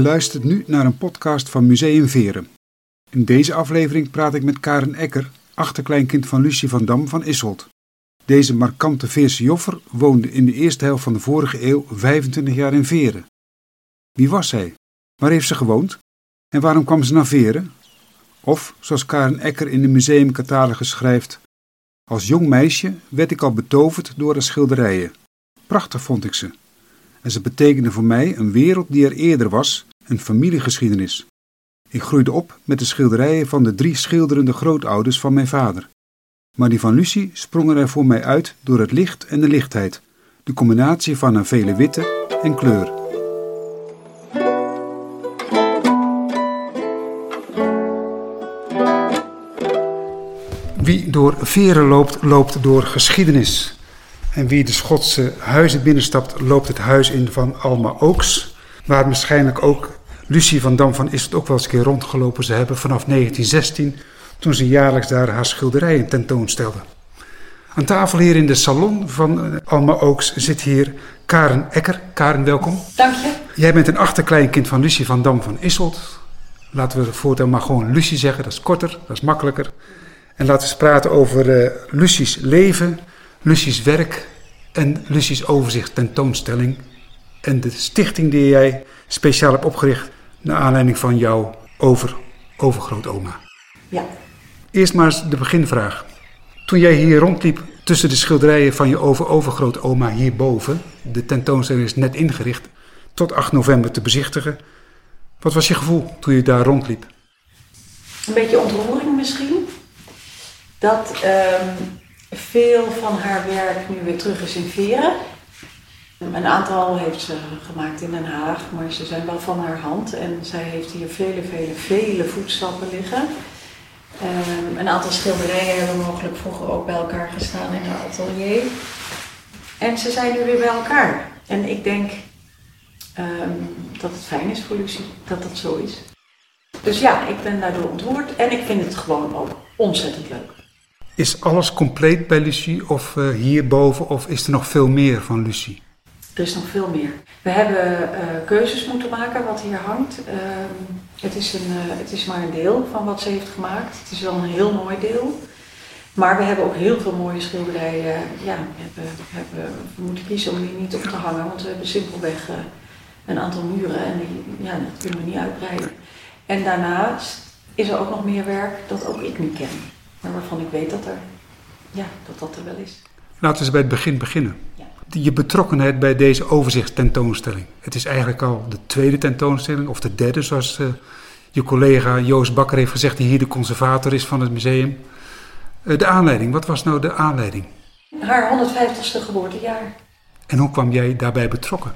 luistert nu naar een podcast van Museum Veren. In deze aflevering praat ik met Karen Ecker, achterkleinkind van Lucie van Dam van Isselt. Deze markante Veerse joffer woonde in de eerste helft van de vorige eeuw 25 jaar in Veren. Wie was zij? Waar heeft ze gewoond? En waarom kwam ze naar Veren? Of, zoals Karen Ecker in de museumcatalogus schrijft, als jong meisje werd ik al betoverd door de schilderijen. Prachtig vond ik ze. En ze betekenden voor mij een wereld die er eerder was, een familiegeschiedenis. Ik groeide op met de schilderijen van de drie schilderende grootouders van mijn vader. Maar die van Lucie sprongen er voor mij uit door het licht en de lichtheid, de combinatie van een vele witte en kleur. Wie door veren loopt, loopt door geschiedenis. En wie de Schotse huizen binnenstapt, loopt het huis in van Alma Oaks. Waar waarschijnlijk ook Lucie van Dam van is het ook wel eens een keer rondgelopen ze hebben vanaf 1916, toen ze jaarlijks daar haar schilderijen tentoonstelde. Aan tafel hier in de salon van eh, Alma Oaks zit hier Karen Ecker. Karen, welkom. Dank je. Jij bent een achterkleinkind van Lucie van Dam van Isselt. Laten we voortaan maar gewoon Lucie zeggen, dat is korter, dat is makkelijker. En laten we eens praten over uh, Lucie's leven, Lucie's werk en Lucie's overzicht tentoonstelling. En de stichting die jij speciaal hebt opgericht naar aanleiding van jouw over, overgrootoma. Ja. Eerst maar eens de beginvraag. Toen jij hier rondliep tussen de schilderijen van je over-overgrootoma hierboven, de tentoonstelling is net ingericht, tot 8 november te bezichtigen. Wat was je gevoel toen je daar rondliep? Een beetje ontroering misschien. Dat ehm, veel van haar werk nu weer terug is in Veren. Een aantal heeft ze gemaakt in Den Haag, maar ze zijn wel van haar hand. En zij heeft hier vele, vele, vele voetstappen liggen. Um, een aantal schilderijen hebben mogelijk vroeger ook bij elkaar gestaan in haar atelier. En ze zijn nu weer bij elkaar. En ik denk um, dat het fijn is voor Lucie dat dat zo is. Dus ja, ik ben daardoor ontroerd en ik vind het gewoon ook ontzettend leuk. Is alles compleet bij Lucie of uh, hierboven of is er nog veel meer van Lucie? Er is nog veel meer. We hebben uh, keuzes moeten maken wat hier hangt. Uh, het, is een, uh, het is maar een deel van wat ze heeft gemaakt. Het is wel een heel mooi deel. Maar we hebben ook heel veel mooie schilderijen. Ja, we, hebben, we, hebben, we moeten kiezen om die niet op te hangen, want we hebben simpelweg een aantal muren en die, ja, dat kunnen we niet uitbreiden. En daarnaast is er ook nog meer werk dat ook ik niet ken, maar waarvan ik weet dat er, ja, dat, dat er wel is. Laten we eens bij het begin beginnen je betrokkenheid bij deze overzichtstentoonstelling. Het is eigenlijk al de tweede tentoonstelling, of de derde, zoals uh, je collega Joost Bakker heeft gezegd, die hier de conservator is van het museum. Uh, de aanleiding, wat was nou de aanleiding? Haar 150ste geboortejaar. En hoe kwam jij daarbij betrokken?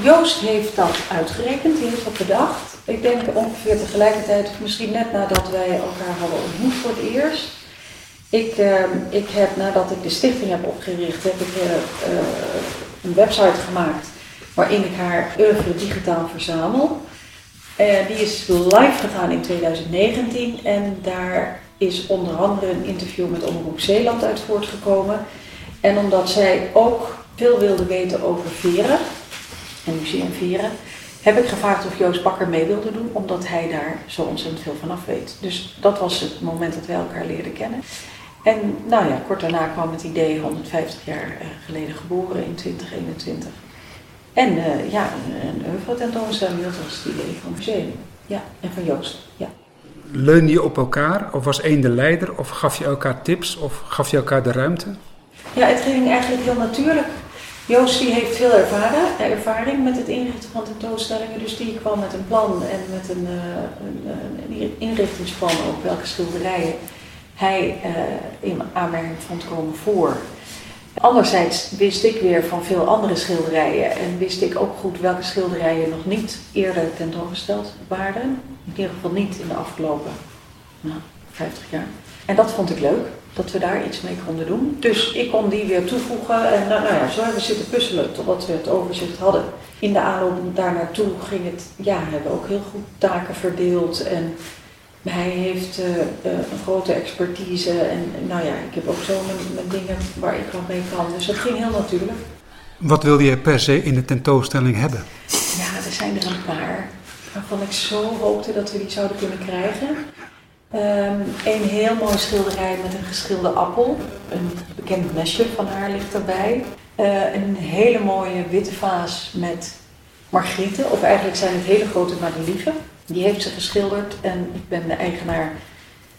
Joost heeft dat uitgerekend, die heeft dat bedacht. Ik denk ongeveer tegelijkertijd, misschien net nadat wij elkaar hadden ontmoet voor het eerst. Ik, uh, ik heb, nadat ik de stichting heb opgericht, heb ik uh, uh, een website gemaakt waarin ik haar oeuvre digitaal verzamel. die is live gegaan in 2019 en daar is onder andere een interview met Omroep Zeeland uit voortgekomen. En omdat zij ook veel wilde weten over Veren en Museum Veren, heb ik gevraagd of Joost Bakker mee wilde doen, omdat hij daar zo ontzettend veel van af weet. Dus dat was het moment dat wij elkaar leerden kennen. En nou ja, kort daarna kwam het idee, 150 jaar uh, geleden geboren in 2021. En uh, ja, een oeuvre tentoonstelling, dat was het idee van het museum. Ja, en van Joost, ja. Leunde je op elkaar of was één de leider of gaf je elkaar tips of gaf je elkaar de ruimte? Ja, het ging eigenlijk heel natuurlijk. Joost die heeft veel ervaring met het inrichten van tentoonstellingen, dus die kwam met een plan en met een, uh, een, een inrichtingsplan ook welke schilderijen hij uh, in aanmerking vond komen voor. Anderzijds wist ik weer van veel andere schilderijen en wist ik ook goed welke schilderijen nog niet eerder tentoongesteld waren. In ieder geval niet in de afgelopen nou, 50 jaar. En dat vond ik leuk, dat we daar iets mee konden doen. Dus ik kon die weer toevoegen en nou, nou ja, zo hebben we zitten puzzelen totdat we het overzicht hadden. In de aanloop daar naartoe ging het, ja, hebben we ook heel goed taken verdeeld en hij heeft uh, een grote expertise en nou ja, ik heb ook zo mijn, dingen waar ik wat mee kan. Dus dat ging heel natuurlijk. Wat wilde je per se in de tentoonstelling hebben? Ja, er zijn er een paar. waarvan ik zo hoopte dat we die zouden kunnen krijgen. Ehm, een heel mooi schilderij met een geschilde appel. Een bekend mesje van haar ligt erbij. Eh, een hele mooie witte vaas met margrieten, of eigenlijk zijn het hele grote madelieven. Die heeft ze geschilderd en ik ben de eigenaar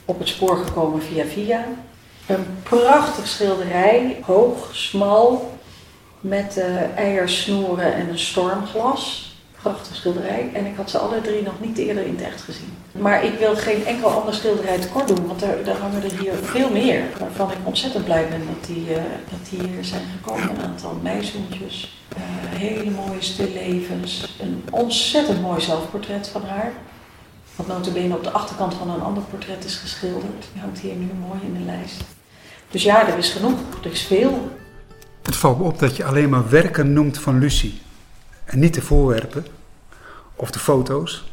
op het spoor gekomen via via. Een prachtig schilderij, hoog, smal, met uh, eiersnoeren en een stormglas. Prachtig schilderij. En ik had ze alle drie nog niet eerder in het echt gezien. Maar ik wil geen enkel ander schilderij tekort doen, want daar, hangen er hier veel meer. Waarvan ik ontzettend blij ben dat die, uh, dat hier zijn gekomen. Een aantal meisjoentjes, uh, hele mooie stillevens. Een ontzettend mooi zelfportret van haar. Wat notabene op de achterkant van een ander portret is geschilderd. Die hangt hier nu mooi in de lijst. Dus ja, er is genoeg. Er is veel. Het valt me op dat je alleen maar werken noemt van Lucie. En niet de voorwerpen of de foto's.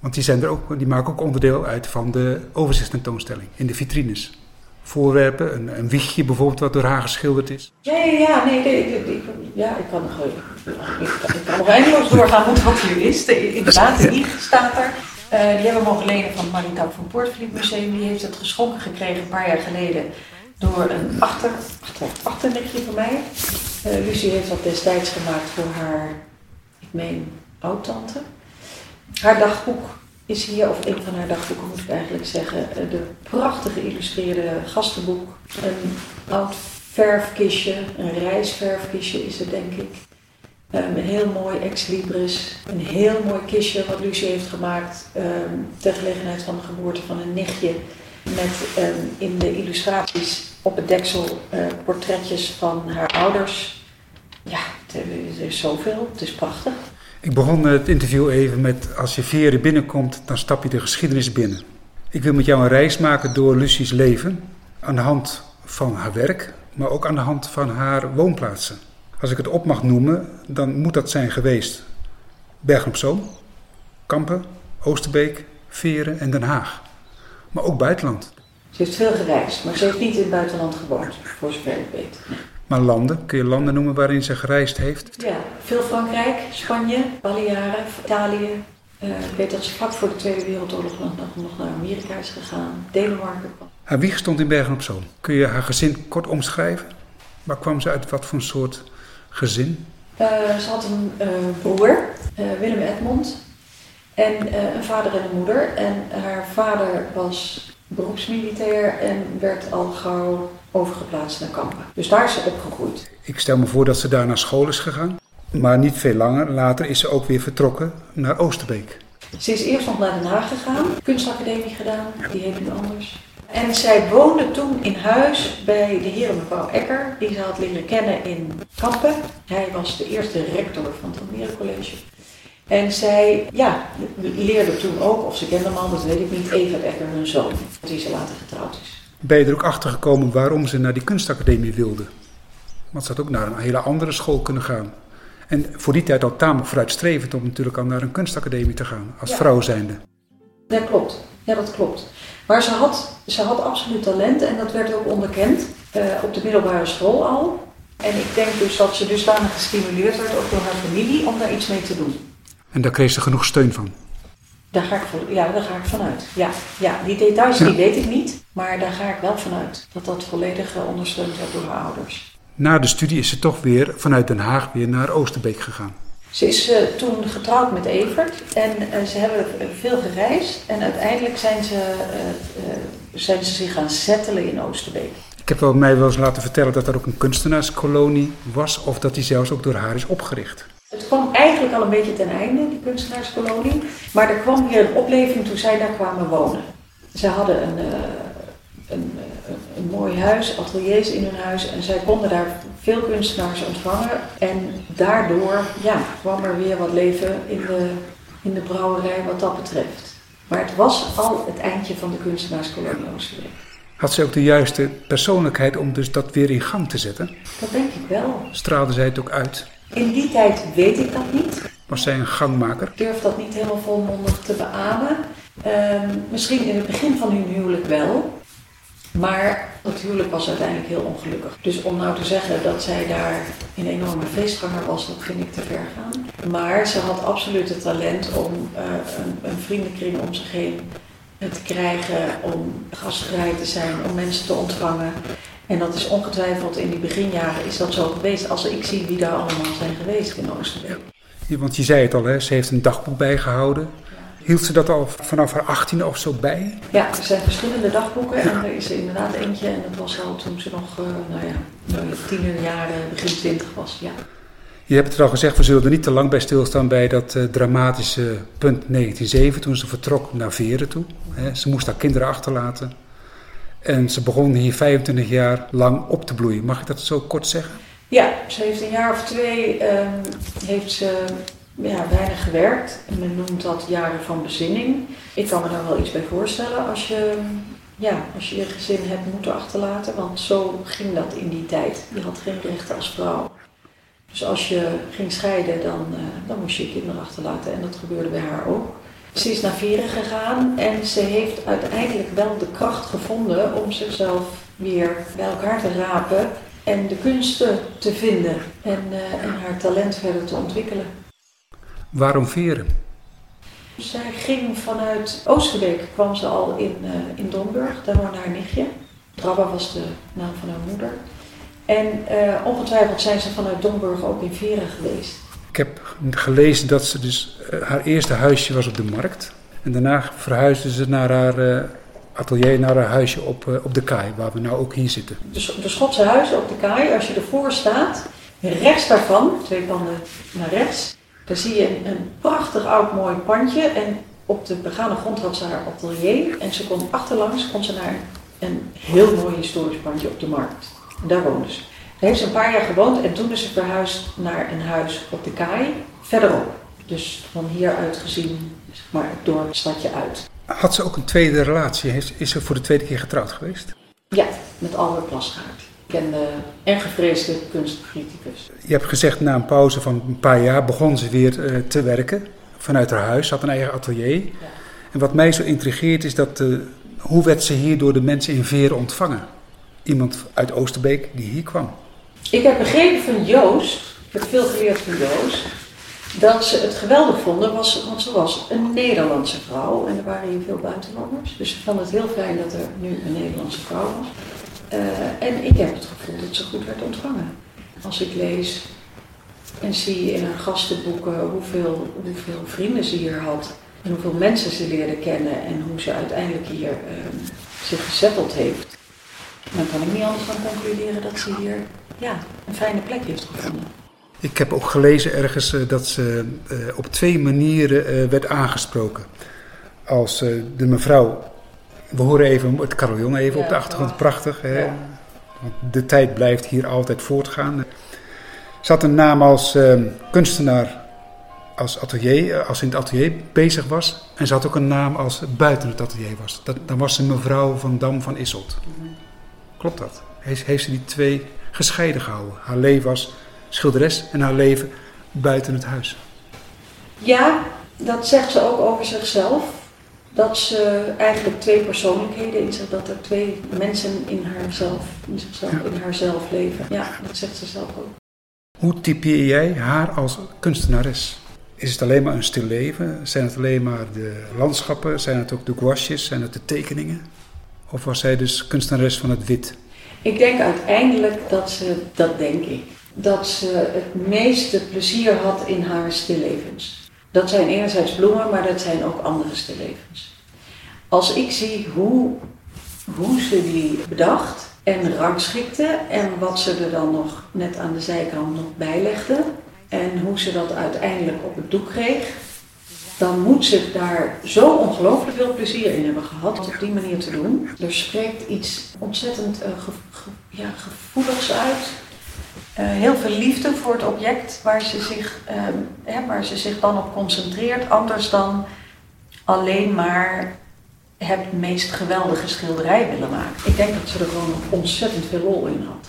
Want die, zijn er ook, die maken ook onderdeel uit van de overzichtstentoonstelling in de vitrines. Voorwerpen, een, een wiegje bijvoorbeeld wat door haar geschilderd is. Ja, ja, nee, nee, nee, ja, ik kan nog, ik, ik kan nog eindeloos doorgaan met wat hier is. De, inderdaad, de wieg staat er. Uh, die hebben we mogen lenen van het Maritime van Poortvliet Museum. Die heeft het geschonken gekregen een paar jaar geleden door een achter, achter, van mij. Uh, Lucie heeft dat destijds gemaakt voor haar, ik meen, oud-tante. Haar dagboek is hier, of een van haar dagboeken moet ik eigenlijk zeggen, de prachtig geïllustreerde gastenboek. Een oud verfkistje, een reisverfkistje is het denk ik. Um, een heel mooi ex-libris, een heel mooi kistje wat Lucie heeft gemaakt um, ter gelegenheid van de geboorte van een nichtje. Met um, in de illustraties op het deksel uh, portretjes van haar ouders. Ja, er is zoveel, het is prachtig. Ik begon het interview even met als je Veren binnenkomt, dan stap je de geschiedenis binnen. Ik wil met jou een reis maken door Lucie's leven aan de hand van haar werk, maar ook aan de hand van haar woonplaatsen. Als ik het op mag noemen, dan moet dat zijn geweest Bergen op Zoom, Kampen, Oosterbeek, Veren en Den Haag. Maar ook buitenland. Ze heeft veel gereisd, maar ze heeft niet in het buitenland gewoond, voor zover ik weet. Maar landen, kun je landen noemen waarin ze gereisd heeft? Ja, veel Frankrijk, Spanje, Balearen, Italië. Uh, ik weet dat ze vlak voor de Tweede Wereldoorlog nog, nog naar Amerika is gegaan, Denemarken. Haar wieg stond in Bergen op Zoom. Kun je haar gezin kort omschrijven? Waar kwam ze uit? Wat voor een soort gezin? Uh, ze had een uh, broer, Willem Edmond, en een vader en een moeder. En haar vader was beroepsmilitair en werd al gauw overgeplaatst naar Kampen. Dus daar is ze opgegroeid. Ik stel me voor dat ze daar naar school is gegaan. Maar niet veel langer. Later is ze ook weer vertrokken naar Oosterbeek. Ze is eerst nog naar Den Haag gegaan, kunstacademie gedaan, die heet nu anders. En zij woonde toen in huis bij de heer en mevrouw Ecker, die ze had leren kennen in Kampen. Hij was de eerste rector van het Almere College. En zij ja, leerde toen ook, of ze kende hem al, dat weet ik niet, Eva Ecker, hun zoon, die ze later getrouwd is. Ben je er ook achter gekomen waarom ze naar die kunstacademie wilde? Want ze had ook naar een hele andere school kunnen gaan. En voor die tijd al tamelijk vooruitstrevend om natuurlijk al naar een kunstacademie te gaan, als ja. vrouw zijnde. Dat klopt, ja dat klopt. Maar ze had, ze had absoluut talent en dat werd ook onderkend uh, op de middelbare school al. En ik denk dus dat ze dusdanig gestimuleerd werd, ook door haar familie, om daar iets mee te doen. En daar kreeg ze genoeg steun van? Daar ga ik, ja, daar ga ik vanuit. Ja, ja die details ja. die weet ik niet, maar daar ga ik wel vanuit. Dat dat volledig ondersteund werd door haar ouders. Na de studie is ze toch weer vanuit Den Haag weer naar Oosterbeek gegaan. Ze is uh, toen getrouwd met Evert en uh, ze hebben veel gereisd en uiteindelijk zijn ze, uh, zijn ze zich gaan settelen in Oosterbeek. Ik heb wel, mij wel eens laten vertellen dat er ook een kunstenaarskolonie was of dat die zelfs ook door haar is opgericht. Het kwam eigenlijk al een beetje ten einde, die kunstenaarskolonie. Maar er kwam hier een opleving toen zij daar kwamen wonen. Ze hadden een, uh, een, uh, een, mooi huis, ateliers in hun huis. En zij konden daar veel kunstenaars ontvangen. En daardoor ja, kwam er weer wat leven in de, in de brouwerij wat dat betreft. Maar het was al het eindje van de kunstenaarskolonie Oosterbeek. Had ze ook de juiste persoonlijkheid om dus dat weer in gang te zetten? Dat denk ik wel. Straalde zij het ook uit? In die tijd weet ik dat niet. Was zij een gangmaker? Ik durf dat niet helemaal volmondig te beamen. Um, misschien in het begin van hun huwelijk wel. Maar het huwelijk was uiteindelijk heel ongelukkig. Dus om nou te zeggen dat zij daar een enorme feestganger was, dat vind ik te ver gaan. Maar ze had absoluut het talent om uh, een, een vriendenkring om zich heen te krijgen, om gastvrij te zijn, om mensen te ontvangen. En dat is ongetwijfeld in die beginjaren is dat zo geweest als ik zie wie daar allemaal zijn geweest in Oosterbeek. Ja, want je zei het al, hè? ze heeft een dagboek bijgehouden. Hield ze dat al vanaf haar 18 of zo bij? Ja, er zijn verschillende dagboeken en er is er inderdaad eentje en dat was al toen ze nog, uh, nou ja, tienerjaren, begin twintig was. Ja. Je hebt het al gezegd, we zullen er niet te lang bij stilstaan bij dat uh, dramatische punt 1907 toen ze vertrok naar Veren toe. He, ze moest haar kinderen achterlaten en ze begon hier 25 jaar lang op te bloeien. Mag ik dat zo kort zeggen? Ja, ze heeft een jaar of twee um, heeft ze ja, weinig gewerkt. Men noemt dat jaren van bezinning. Ik kan me daar wel iets bij voorstellen als je ja, als je je gezin hebt moeten achterlaten. Want zo ging dat in die tijd. Je had geen rechten als vrouw. Dus als je ging scheiden, dan, uh, dan moest je je kinderen achterlaten. En dat gebeurde bij haar ook. Ze is naar Vieren gegaan en ze heeft uiteindelijk wel de kracht gevonden om zichzelf weer bij elkaar te rapen en de kunsten te vinden en, uh, en haar talent verder te ontwikkelen. Waarom Veren? Zij ging vanuit Oosterbeek, kwam ze al in, uh, in Domburg, daar woonde haar nichtje. Drabba was de naam van haar moeder. En uh, ongetwijfeld zijn ze vanuit Domburg ook in Veren geweest. Ik heb gelezen dat ze dus uh, haar eerste huisje was op de markt. En daarna verhuisde ze naar haar uh, atelier, naar haar huisje op, op de kaai, waar we nou ook hier zitten. De, de Schotse huizen op de kaai, als je ervoor staat, rechts daarvan, twee panden naar rechts, daar zie je een, prachtig oud mooi pandje. En op de begane grond had ze haar atelier. En ze kon achterlangs kon ze naar een heel mooi historisch pandje op de markt. Daar woonde ze. Heeft ze een paar jaar gewoond en toen is ze verhuisd naar een huis op de kaai, verderop. Dus van hieruit gezien, zeg maar, door het stadje uit. Had ze ook een tweede relatie? Is ze voor de tweede keer getrouwd geweest? Ja, met Albert Plasgaard. Bekende en gevreesde kunstcriticus. Je hebt gezegd, na een pauze van een paar jaar begon ze weer uh, te werken vanuit haar huis. Ze had een eigen atelier. Ja. En wat mij zo intrigeert is dat, uh, hoe werd ze hier door de mensen in Veren ontvangen? Iemand uit Oosterbeek die hier kwam. Ik heb begrepen van Joost, ik heb veel geleerd van Joost, dat ze het geweldig vonden, was, want ze was een Nederlandse vrouw en er waren hier veel buitenlanders. Dus ze vonden het heel fijn dat er nu een Nederlandse vrouw was. Uh, en ik heb het gevoel dat ze goed werd ontvangen. Als ik lees en zie in haar gastenboeken hoeveel, hoeveel vrienden ze hier had en hoeveel mensen ze leerde kennen en hoe ze uiteindelijk hier uh, zich gezetteld heeft, dan kan ik niet anders dan concluderen dat ze hier ja, een fijne plek heeft gevonden. Ik heb ook gelezen ergens uh, dat ze uh, op twee manieren uh, werd aangesproken. Als de mevrouw, we horen even het carillon even ja, op de achtergrond, prachtig. Hè? Want de tijd blijft hier altijd voortgaan. Ze had een naam als kunstenaar, als, atelier, als ze in het atelier bezig was. En ze had ook een naam als buiten het atelier was. Dat, dan was ze mevrouw van Dam van Isselt. Mm -hmm. Klopt dat? Heeft, heeft ze die twee gescheiden gehouden? Haar leven als schilderes en haar leven buiten het huis. Ja, dat zegt ze ook over zichzelf. Dat ze eigenlijk twee persoonlijkheden in zich, dat er twee mensen in haarzelf, in zichzelf, ja. in haarzelf leven. Ja, dat zegt ze zelf ook. Hoe typeer jij haar als kunstenares? Is het alleen maar een stil leven? Zijn het alleen maar de landschappen? Zijn het ook de gouaches? Zijn het de tekeningen? Of was zij dus kunstenares van het wit? Ik denk uiteindelijk dat ze, dat denk ik, dat ze het meeste plezier had in haar stillevens. Dat zijn enerzijds bloemen, maar dat zijn ook andere stillevens. Als ik zie hoe, hoe ze die bedacht en rangschikte en wat ze er dan nog net aan de zijkant nog bijlegde en hoe ze dat uiteindelijk op het doek kreeg, dan moet ze daar zo ongelooflijk veel plezier in hebben gehad op die manier te doen. Er spreekt iets ontzettend uh, ja, gevoeligs uit. Uh, heel veel liefde voor het object waar ze, zich, uh, hè, waar ze zich dan op concentreert. Anders dan alleen maar het meest geweldige schilderij willen maken. Ik denk dat ze er gewoon ontzettend veel lol in had.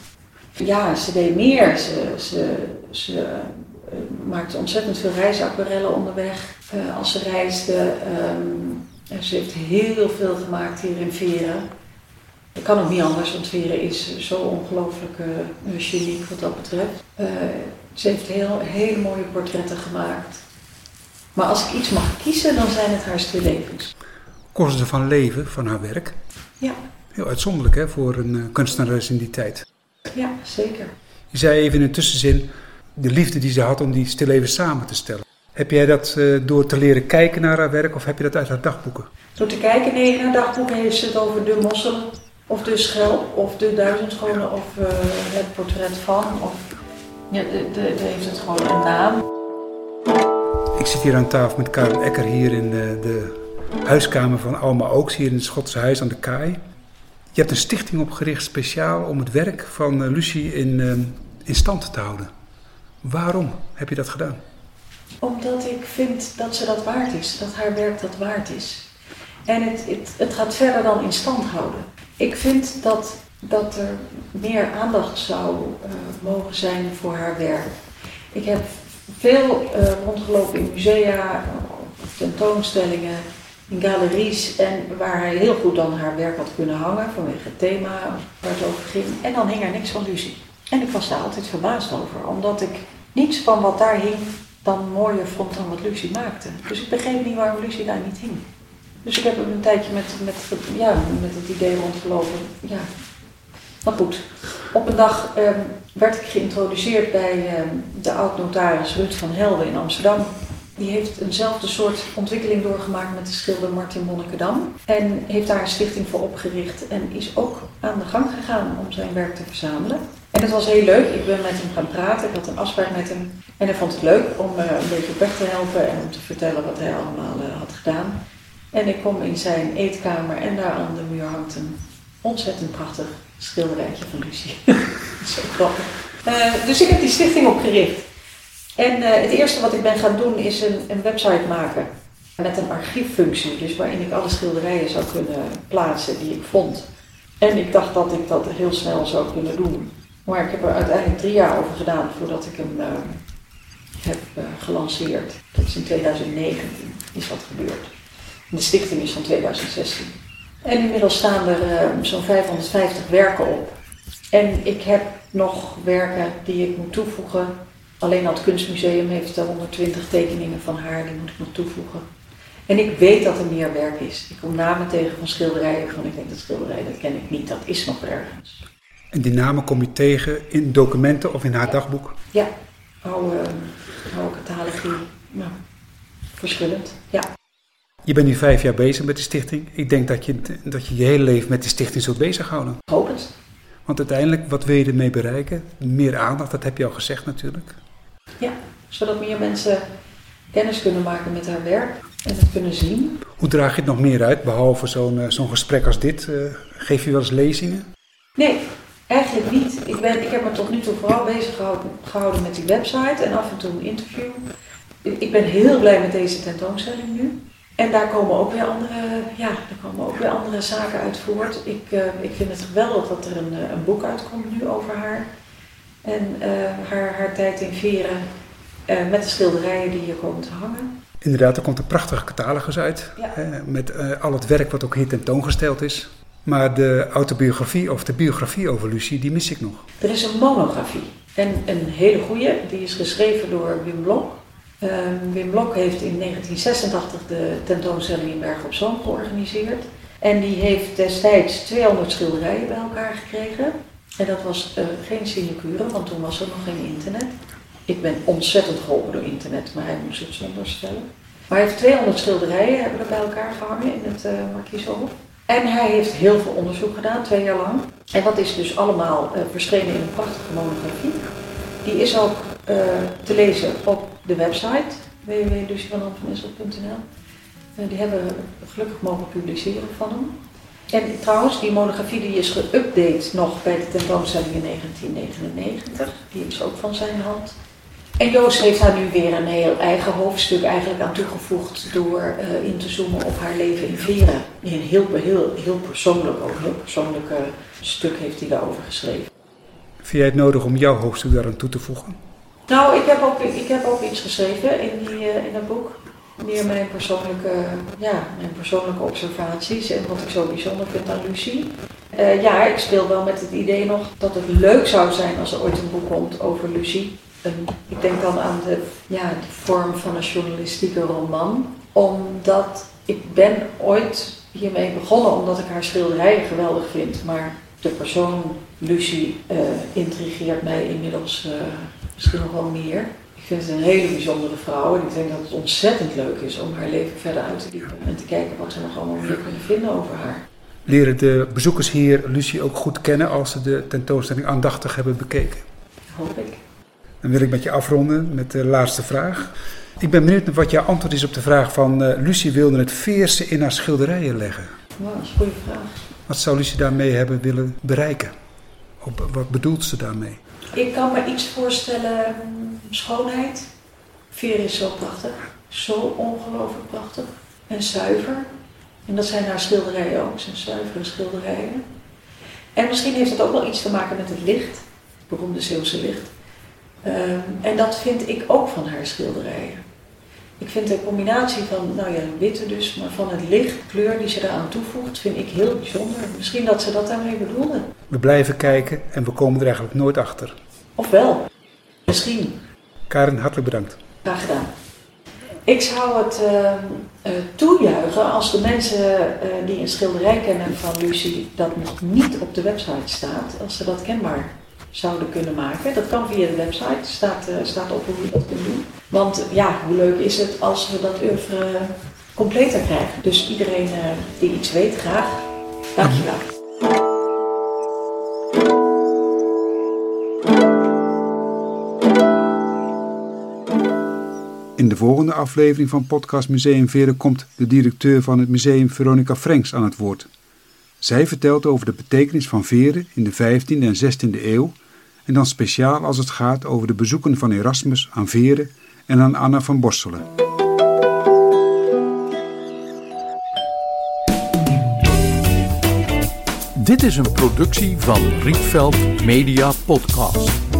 Ja, ze deed meer. Ze, ze, ze maakte ontzettend veel reisaquarellen onderweg uh, als ze reisde. Um, ze heeft heel veel gemaakt hier in Veren. Ik kan ook niet anders, want Vera is zo ongelooflijk uh, geniek wat dat betreft. Ze heeft heel, hele mooie portretten gemaakt. Maar als ik iets mag kiezen, dan zijn het haar stillevens. Kosten ze van leven, van haar werk? Ja. Heel uitzonderlijk hè, voor een kunstenares in die tijd. Ja, zeker. Je zei even in een tussenzin de liefde die ze had om die stillevens samen te stellen. Heb jij dat door te leren kijken naar haar werk of heb je dat uit haar dagboeken? Door te kijken, nee, in haar dagboeken heeft ze het over de mosselen of de schelp, of de duizendschone, of uh, het portret van. Of, ja, de, de, de, heeft het gewoon een naam. Ik zit hier aan tafel met Karen Ecker hier in de, de huiskamer van Alma Oaks, hier in het Schotse Huis aan de Kaai. Je hebt een stichting opgericht speciaal om het werk van Lucie in, in stand te houden. Waarom heb je dat gedaan? Omdat ik vind dat ze dat waard is, dat haar werk dat waard is. En het, het, gaat verder dan in stand houden. Ik vind dat, dat er meer aandacht zou uh, mogen zijn voor haar werk. Ik heb veel uh, rondgelopen in musea, tentoonstellingen, in galeries en waar hij heel goed dan haar werk had kunnen hangen vanwege het thema waar het over ging. En dan hing er niks van Lucie. En ik was daar altijd verbaasd over, omdat ik niets van wat daar hing dan mooier vond dan wat Lucie maakte. Dus ik begreep niet waarom Lucie daar niet hing. Dus ik heb een tijdje met, met, ja, met het idee rondgelopen. Ja. Maar goed, op een dag um, werd ik geïntroduceerd bij um, de oud-notaris Ruud van Helden in Amsterdam. Die heeft eenzelfde soort ontwikkeling doorgemaakt met de schilder Martin Monnikendam. En heeft daar een stichting voor opgericht en is ook aan de gang gegaan om zijn werk te verzamelen. En het was heel leuk. Ik ben met hem gaan praten. Ik had een afspraak met hem. En hij vond het leuk om uh, een beetje op weg te helpen en om te vertellen wat hij allemaal uh, had gedaan. En ik kom in zijn eetkamer en daar aan de muur hangt een ontzettend prachtig schilderijtje van Lucie. Zo grappig. Uh, dus ik heb die stichting opgericht. En uh, het eerste wat ik ben gaan doen is een, een, website maken met een archieffunctie. Dus waarin ik alle schilderijen zou kunnen plaatsen die ik vond. En ik dacht dat ik dat heel snel zou kunnen doen. Maar ik heb er uiteindelijk drie jaar over gedaan voordat ik hem uh, heb gelanceerd. Dat is in 2019 is wat gebeurd. De stichting is van 2016. En inmiddels staan er zo'n 550 werken op. En ik heb nog werken die ik moet toevoegen. Alleen al het kunstmuseum heeft 120 tekeningen van haar, die moet ik nog toevoegen. En ik weet dat er meer werk is. Ik kom namen tegen van schilderijen van ik denk dat schilderij, dat ken ik niet, dat is nog ergens. En die namen kom je tegen in documenten of in haar dagboek? Ja, oude, oude catalogie, verschillend, ja. Je bent nu vijf jaar bezig met de stichting. Ik denk dat je dat je, je hele leven met de stichting zult bezighouden. Hoop het. Want uiteindelijk, wat wil je ermee bereiken? Meer aandacht, dat heb je al gezegd natuurlijk. Ja, zodat meer mensen kennis kunnen maken met haar werk en het kunnen zien. Hoe draag je het nog meer uit, behalve zo'n uh, zo'n gesprek als dit? Uh, geef je wel eens lezingen? Nee, eigenlijk niet. Ik, ben, ik heb me tot nu toe vooral bezig gehouden, gehouden met die website en af en toe een interview. Ik ben heel blij met deze tentoonstelling nu. En daar komen ook weer andere, ja, daar komen ook weer andere zaken uit voort. Ik, uh, ik vind het geweldig dat er een, een boek uitkomt nu over haar. En uh, haar, haar tijd in Veren uh, met de schilderijen die hier komen te hangen. Inderdaad, er komt een prachtige catalogus uit. Ja. Hè, met al het werk wat ook hier tentoongesteld is. Maar de autobiografie of de biografie over Lucie, die mis ik nog. Er is een monografie. En een hele goede, die is geschreven door Wim Blok. Uh, Wim Blok heeft in 1986 de tentoonstelling in Bergen op Zoom georganiseerd. En die heeft destijds 200 schilderijen bij elkaar gekregen. En dat was uh, geen sinecure, want toen was er nog geen internet. Ik ben ontzettend geholpen door internet, maar hij moest het zonder stellen. Maar hij heeft 200 schilderijen hebben er bij elkaar gehangen in het uh. En hij heeft heel veel onderzoek gedaan, twee jaar lang. En dat is dus allemaal uh, verschenen in een prachtige monografie. Die is ook te lezen op de website www.lucievanamvanissel.nl. Uh, die hebben we gelukkig mogen publiceren van hem. En trouwens, die monografie die is geüpdate nog bij de tentoonstelling in 1999. Die is ook van zijn hand. En Joost heeft daar nu weer een heel eigen hoofdstuk eigenlijk aan toegevoegd door uh, in te zoomen op haar leven in Veren. Een heel, heel, heel persoonlijk, ook heel persoonlijk uh, stuk heeft hij daarover geschreven. Vind jij het nodig om jouw hoofdstuk daaraan toe te voegen? Nou, ik heb ook, ik heb ook iets geschreven in, die, uh, in dat boek. Meer mijn persoonlijke, ja, mijn persoonlijke observaties en wat ik zo bijzonder vind aan Lucie. Uh, ja, ik speel wel met het idee nog dat het leuk zou zijn als er ooit een boek komt over Lucie. ik denk dan aan de, ja, de vorm van een journalistieke roman. Omdat ik ben ooit hiermee begonnen omdat ik haar schilderijen geweldig vind. Maar de persoon Lucie uh, intrigeert mij inmiddels uh, misschien nog wel meer. Ik vind het een hele bijzondere vrouw en ik denk dat het ontzettend leuk is om haar leven verder uit te diepen en te kijken wat we nog allemaal meer kunnen vinden over haar. Leren de bezoekers hier Lucie ook goed kennen als ze de tentoonstelling aandachtig hebben bekeken? Hoop ik. Dan wil ik met je afronden met de laatste vraag. Ik ben benieuwd wat jouw antwoord is op de vraag van uh, Lucie wilde het veerste in haar schilderijen leggen. Dat is een goede vraag. Wat zou Lucie daarmee hebben willen bereiken? Op, wat bedoelt ze daarmee? Ik kan me iets voorstellen, mm, schoonheid. Veer is zo prachtig, zo ongelooflijk prachtig en zuiver. En dat zijn haar schilderijen ook, zijn zuivere schilderijen. En misschien heeft het ook wel iets te maken met het licht, het beroemde Zeeuwse licht. Um, en dat vind ik ook van haar schilderijen. Ik vind de combinatie van, nou ja, witte dus, maar van het licht, kleur die ze eraan toevoegt, vind ik heel bijzonder. Misschien dat ze dat daarmee bedoelde. We blijven kijken en we komen er eigenlijk nooit achter. Of wel, misschien. Karen, hartelijk bedankt. Graag gedaan. Ik zou het uh, uh, toejuichen als de mensen uh, die een schilderij kennen van Lucie dat nog niet op de website staat, als ze dat kenbaar zouden kunnen maken. Dat kan via de website, staat, staat op hoe je dat kunt doen. Want ja, hoe leuk is het als we dat oeuvre completer krijgen. Dus iedereen die iets weet, graag. Dankjewel. In de volgende aflevering van podcast Museum Veren komt de directeur van het museum Veronica Franks aan het woord. Zij vertelt over de betekenis van veren in de 15e en 16e eeuw en dan speciaal als het gaat over de bezoeken van Erasmus aan Veren en aan Anna van Borselen. Dit is een productie van Rietveld Media Podcast.